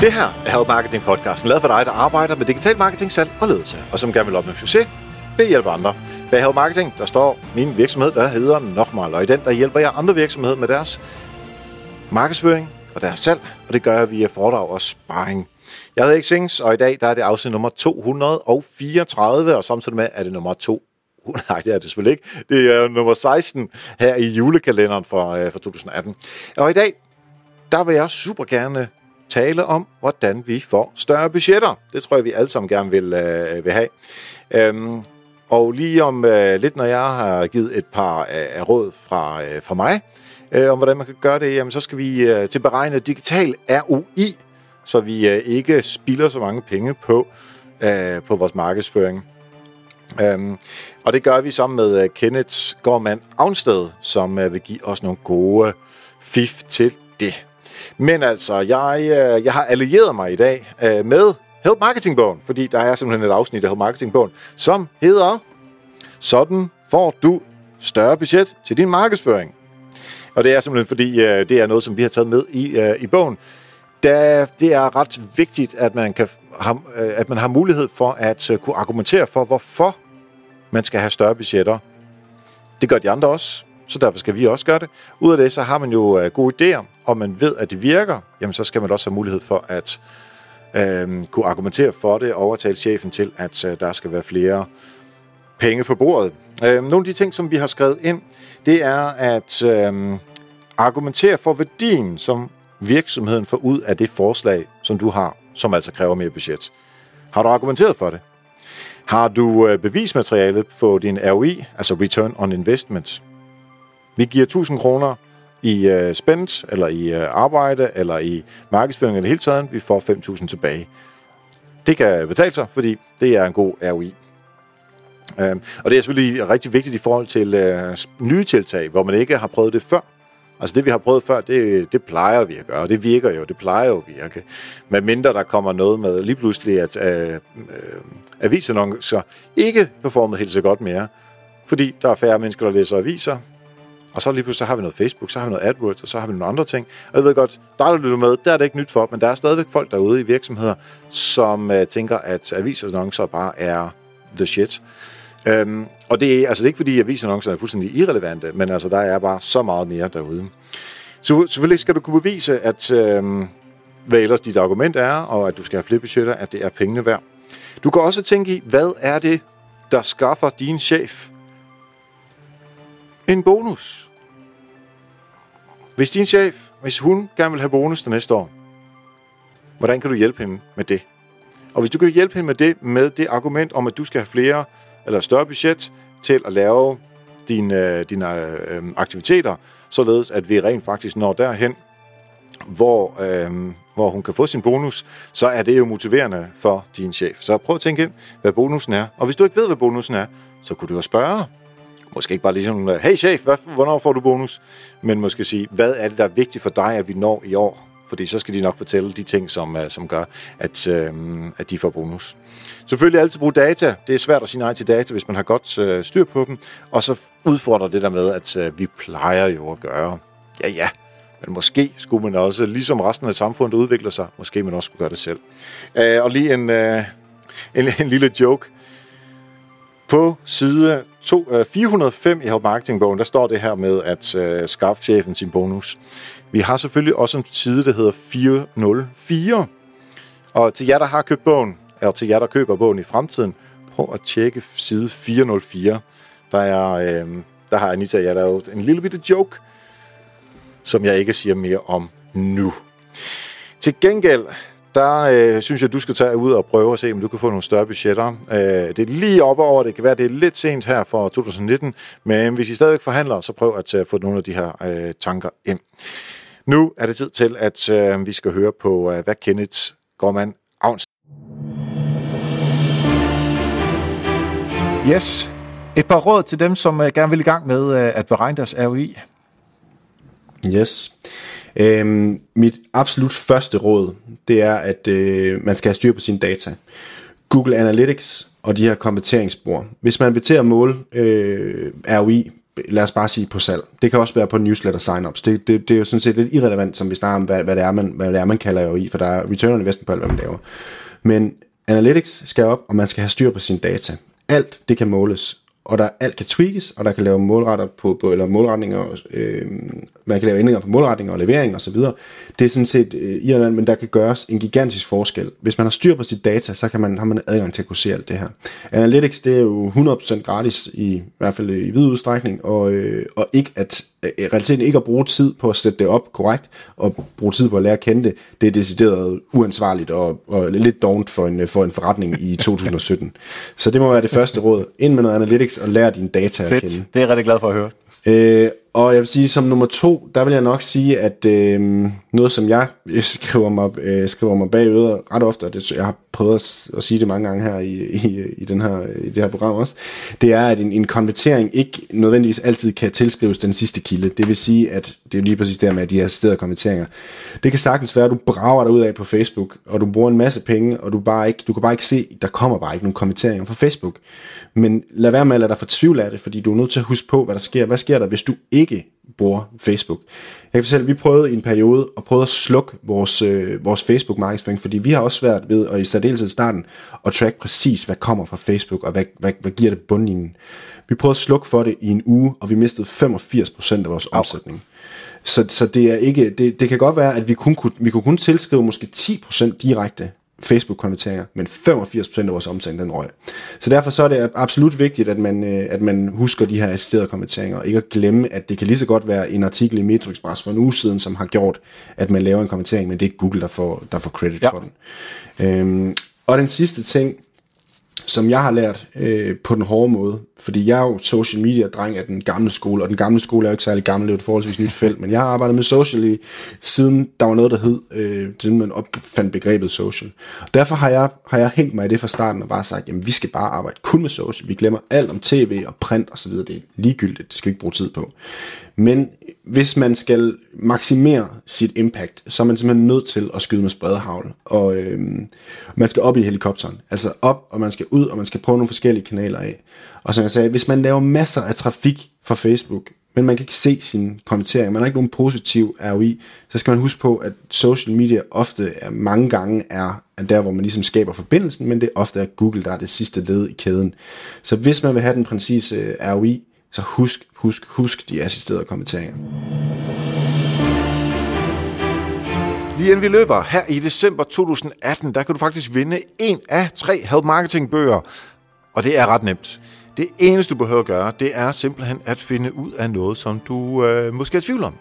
Det her er Help Marketing podcasten, lavet for dig, der arbejder med digital marketing, salg og ledelse, og som gerne vil opnå succes ved at hjælpe andre. Bag Help Marketing, der står min virksomhed, der hedder Nochmal, og i den, der hjælper jeg andre virksomheder med deres markedsføring og deres salg, og det gør jeg via foredrag og sparring. Jeg hedder Xings, og i dag der er det afsnit nummer 234, og samtidig med er det nummer 2 Nej, det er det selvfølgelig ikke. Det er nummer 16 her i julekalenderen for, øh, for 2018. Og i dag, der vil jeg super gerne tale om, hvordan vi får større budgetter. Det tror jeg, vi alle sammen gerne vil, øh, vil have. Øhm, og lige om øh, lidt, når jeg har givet et par øh, råd fra, øh, fra mig, øh, om hvordan man kan gøre det, jamen, så skal vi øh, til beregne digital ROI, så vi øh, ikke spilder så mange penge på, øh, på vores markedsføring. Øhm, og det gør vi sammen med øh, Kenneth Gormand Avnsted, som øh, vil give os nogle gode fif til det. Men altså, jeg, øh, jeg har allieret mig i dag øh, med Help Marketing-bogen, fordi der er simpelthen et afsnit af Help Marketing-bogen, som hedder Sådan får du større budget til din markedsføring. Og det er simpelthen fordi, øh, det er noget, som vi har taget med i, øh, i bogen. Da det er ret vigtigt, at man, kan, øh, at man har mulighed for at øh, kunne argumentere for, hvorfor man skal have større budgetter. Det gør de andre også, så derfor skal vi også gøre det. Ud af det, så har man jo øh, gode idéer, og man ved, at det virker, jamen så skal man også have mulighed for at øh, kunne argumentere for det, og overtale chefen til, at øh, der skal være flere penge på bordet. Øh, nogle af de ting, som vi har skrevet ind, det er at øh, argumentere for værdien, som virksomheden får ud af det forslag, som du har, som altså kræver mere budget. Har du argumenteret for det? Har du øh, bevismateriale på din ROI, altså Return on Investment? Vi giver 1000 kroner i øh, spændt, eller i øh, arbejde, eller i markedsføring eller hele tiden. Vi får 5000 tilbage. Det kan betale sig, fordi det er en god ROI. Øhm, og det er selvfølgelig rigtig vigtigt i forhold til øh, nye tiltag, hvor man ikke har prøvet det før. Altså det, vi har prøvet før, det, det plejer vi at gøre. Det virker jo, det plejer jo at virke. Men mindre der kommer noget med lige pludselig, at øh, øh, avisannoncer ikke performer helt så godt mere. Fordi der er færre mennesker, der læser aviser. Og så lige pludselig så har vi noget Facebook, så har vi noget AdWords, og så har vi nogle andre ting. Og jeg ved godt, der er du med, der er det ikke nyt for, men der er stadigvæk folk derude i virksomheder, som øh, tænker, at avisannoncer bare er the shit. Øhm, og det er altså det er ikke fordi, avisannoncer er fuldstændig irrelevante, men altså der er bare så meget mere derude. Så selvfølgelig skal du kunne bevise, at øhm, hvad ellers dit argument er, og at du skal have flere budgetter, at det er pengene værd. Du kan også tænke i, hvad er det, der skaffer din chef en bonus? Hvis din chef, hvis hun gerne vil have bonus det næste år, hvordan kan du hjælpe hende med det? Og hvis du kan hjælpe hende med det, med det argument om, at du skal have flere eller større budget til at lave dine, øh, dine øh, aktiviteter, således at vi rent faktisk når derhen, hvor, øh, hvor hun kan få sin bonus, så er det jo motiverende for din chef. Så prøv at tænke ind, hvad bonusen er. Og hvis du ikke ved, hvad bonusen er, så kunne du jo spørge. Måske ikke bare ligesom, hey chef, hvad, hvornår får du bonus? Men måske sige, hvad er det, der er vigtigt for dig, at vi når i år? Fordi så skal de nok fortælle de ting, som, øh, som gør, at, øh, at de får bonus. Selvfølgelig altid bruge data. Det er svært at sige nej til data, hvis man har godt øh, styr på dem. Og så udfordrer det der med, at øh, vi plejer jo at gøre. Ja, ja. Men måske skulle man også, ligesom resten af samfundet udvikler sig, måske man også skulle gøre det selv. Øh, og lige en, øh, en, en lille joke. På side to, øh, 405 i Help Marketing-bogen, der står det her med at øh, skaffe chefen sin bonus. Vi har selvfølgelig også en side, der hedder 404. Og til jer, der har købt bogen, eller til jer, der køber bogen i fremtiden, prøv at tjekke side 404. Der, er, øh, der har Anita og jeg lavet en lille bitte joke, som jeg ikke siger mere om nu. Til gengæld, der øh, synes jeg, du skal tage ud og prøve at se, om du kan få nogle større budgetter. Øh, det er lige op over, det kan være, det er lidt sent her for 2019, men hvis I stadig forhandler, så prøv at uh, få nogle af de her øh, tanker ind. Nu er det tid til, at øh, vi skal høre på, øh, hvad Kenneth Gorman Avns. Yes. Et par råd til dem, som øh, gerne vil i gang med øh, at beregne deres ROI. Yes. Øhm, mit absolut første råd, det er, at øh, man skal have styr på sine data. Google Analytics og de her konverteringsspor. Hvis man vil til at måle øh, ROI lad os bare sige på salg. Det kan også være på newsletter sign-ups. Det, det, det er jo sådan set lidt irrelevant, som vi snakker om, hvad, hvad, det er, man, hvad det er, man kalder jo i, for der er return on investment på alt, hvad man laver. Men analytics skal op, og man skal have styr på sine data. Alt det kan måles, og der alt kan tweakes, og der kan lave målretter på, på eller målretninger, øh, man kan lave ændringer på målretninger og levering osv. Det er sådan set øh, irrelevant, men der kan gøres en gigantisk forskel. Hvis man har styr på sit data, så kan man, har man adgang til at kunne se alt det her. Analytics, det er jo 100% gratis, i, i hvert fald i vid udstrækning, og, øh, og ikke at, øh, realiteten ikke at bruge tid på at sætte det op korrekt, og bruge tid på at lære at kende det, det er decideret uansvarligt og, og lidt dovent for en, for en forretning i 2017. så det må være det første råd. Ind med noget analytics og lære dine data Fedt. at kende. Det er jeg rigtig glad for at høre. Øh, og jeg vil sige, som nummer to, der vil jeg nok sige, at øh, noget, som jeg skriver mig, øh, skriver mig bagud ret ofte, og det, jeg har prøvet at, at sige det mange gange her i, i, i, den her, i det her program også, det er, at en, en konvertering ikke nødvendigvis altid kan tilskrives den sidste kilde. Det vil sige, at det er lige præcis der med de her steder konverteringer. Det kan sagtens være, at du brager dig ud af på Facebook, og du bruger en masse penge, og du, bare ikke, du kan bare ikke se, der kommer bare ikke nogen konverteringer på Facebook. Men lad være med at lade dig fortvivle af det, fordi du er nødt til at huske på, hvad der sker. Hvad sker der, hvis du ikke bruger Facebook? Jeg kan fortælle, at vi prøvede i en periode at prøve at slukke vores, øh, vores Facebook-markedsføring, fordi vi har også svært ved, og i særdeleshed i starten, at track præcis, hvad kommer fra Facebook, og hvad, hvad, hvad giver det bundlinjen. Vi prøvede at slukke for det i en uge, og vi mistede 85% af vores omsætning. Så, så det, er ikke, det, det kan godt være, at vi kun kunne, vi kunne kun tilskrive måske 10% direkte Facebook-konverteringer, men 85% af vores omsætning, den røg. Så derfor så er det absolut vigtigt, at man, øh, at man husker de her assisterede konverteringer, og ikke at glemme, at det kan lige så godt være en artikel i Metro Express for en uge siden, som har gjort, at man laver en konvertering, men det er Google, der får, der får credit ja. for den. Øhm, og den sidste ting, som jeg har lært øh, på den hårde måde, fordi jeg er jo social media dreng af den gamle skole, og den gamle skole er jo ikke særlig gammel, det er et forholdsvis nyt felt, men jeg har arbejdet med social i, siden der var noget, der hed, øh, det man opfandt begrebet social. Og derfor har jeg, har jeg hængt mig i det fra starten og bare sagt, jamen vi skal bare arbejde kun med social. Vi glemmer alt om tv og print og så videre. Det er ligegyldigt, det skal vi ikke bruge tid på. Men hvis man skal maksimere sit impact, så er man simpelthen nødt til at skyde med spredehavl. Og øh, man skal op i helikopteren. Altså op, og man skal ud, og man skal prøve nogle forskellige kanaler af. Og som jeg sagde, hvis man laver masser af trafik fra Facebook, men man kan ikke se sine kommenteringer, man har ikke nogen positiv ROI, så skal man huske på, at social media ofte er mange gange er, er der, hvor man ligesom skaber forbindelsen, men det er ofte er Google, der er det sidste led i kæden. Så hvis man vil have den præcise øh, ROI, så husk, husk, husk de assisterede kommenteringer. Lige inden vi løber, her i december 2018, der kan du faktisk vinde en af tre Help Marketing bøger. Og det er ret nemt. Det eneste, du behøver at gøre, det er simpelthen at finde ud af noget, som du øh, måske er i tvivl om.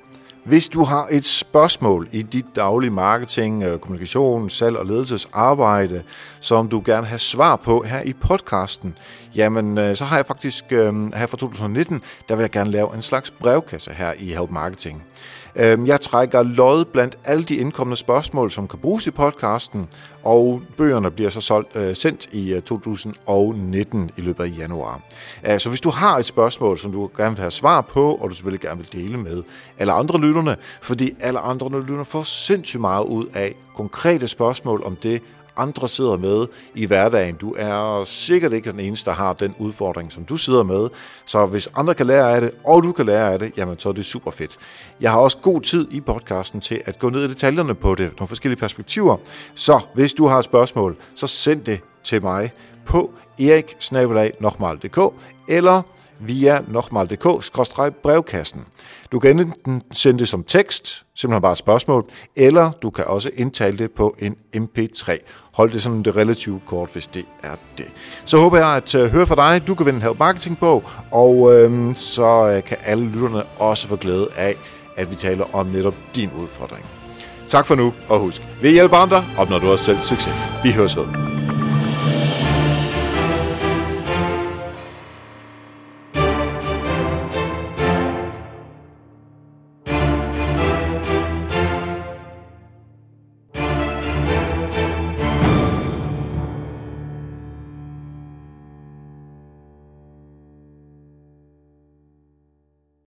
Hvis du har et spørgsmål i dit daglige marketing, øh, kommunikation, salg og ledelsesarbejde, som du gerne vil have svar på her i podcasten, jamen øh, så har jeg faktisk øh, her fra 2019, der vil jeg gerne lave en slags brevkasse her i Help Marketing. Øhm, jeg trækker lod blandt alle de indkommende spørgsmål, som kan bruges i podcasten, og bøgerne bliver så solgt, øh, sendt i øh, 2019 i løbet af januar. Øh, så hvis du har et spørgsmål, som du gerne vil have svar på, og du selvfølgelig gerne vil dele med alle andre lytterne, fordi alle andre lytterne får sindssygt meget ud af konkrete spørgsmål om det, andre sidder med i hverdagen. Du er sikkert ikke den eneste, der har den udfordring, som du sidder med. Så hvis andre kan lære af det, og du kan lære af det, jamen så er det super fedt. Jeg har også god tid i podcasten til at gå ned i detaljerne på det, nogle forskellige perspektiver. Så hvis du har spørgsmål, så send det til mig på erik eller via nokmal.dk-brevkassen. Du kan enten sende det som tekst, simpelthen bare et spørgsmål, eller du kan også indtale det på en MP3. Hold det sådan det relativt kort, hvis det er det. Så håber jeg at øh, høre fra dig. Du kan vinde en Help Marketing på, og øhm, så øh, kan alle lytterne også få glæde af, at vi taler om netop din udfordring. Tak for nu, og husk, vi hjælper andre, opnår du også selv succes. Vi høres ved.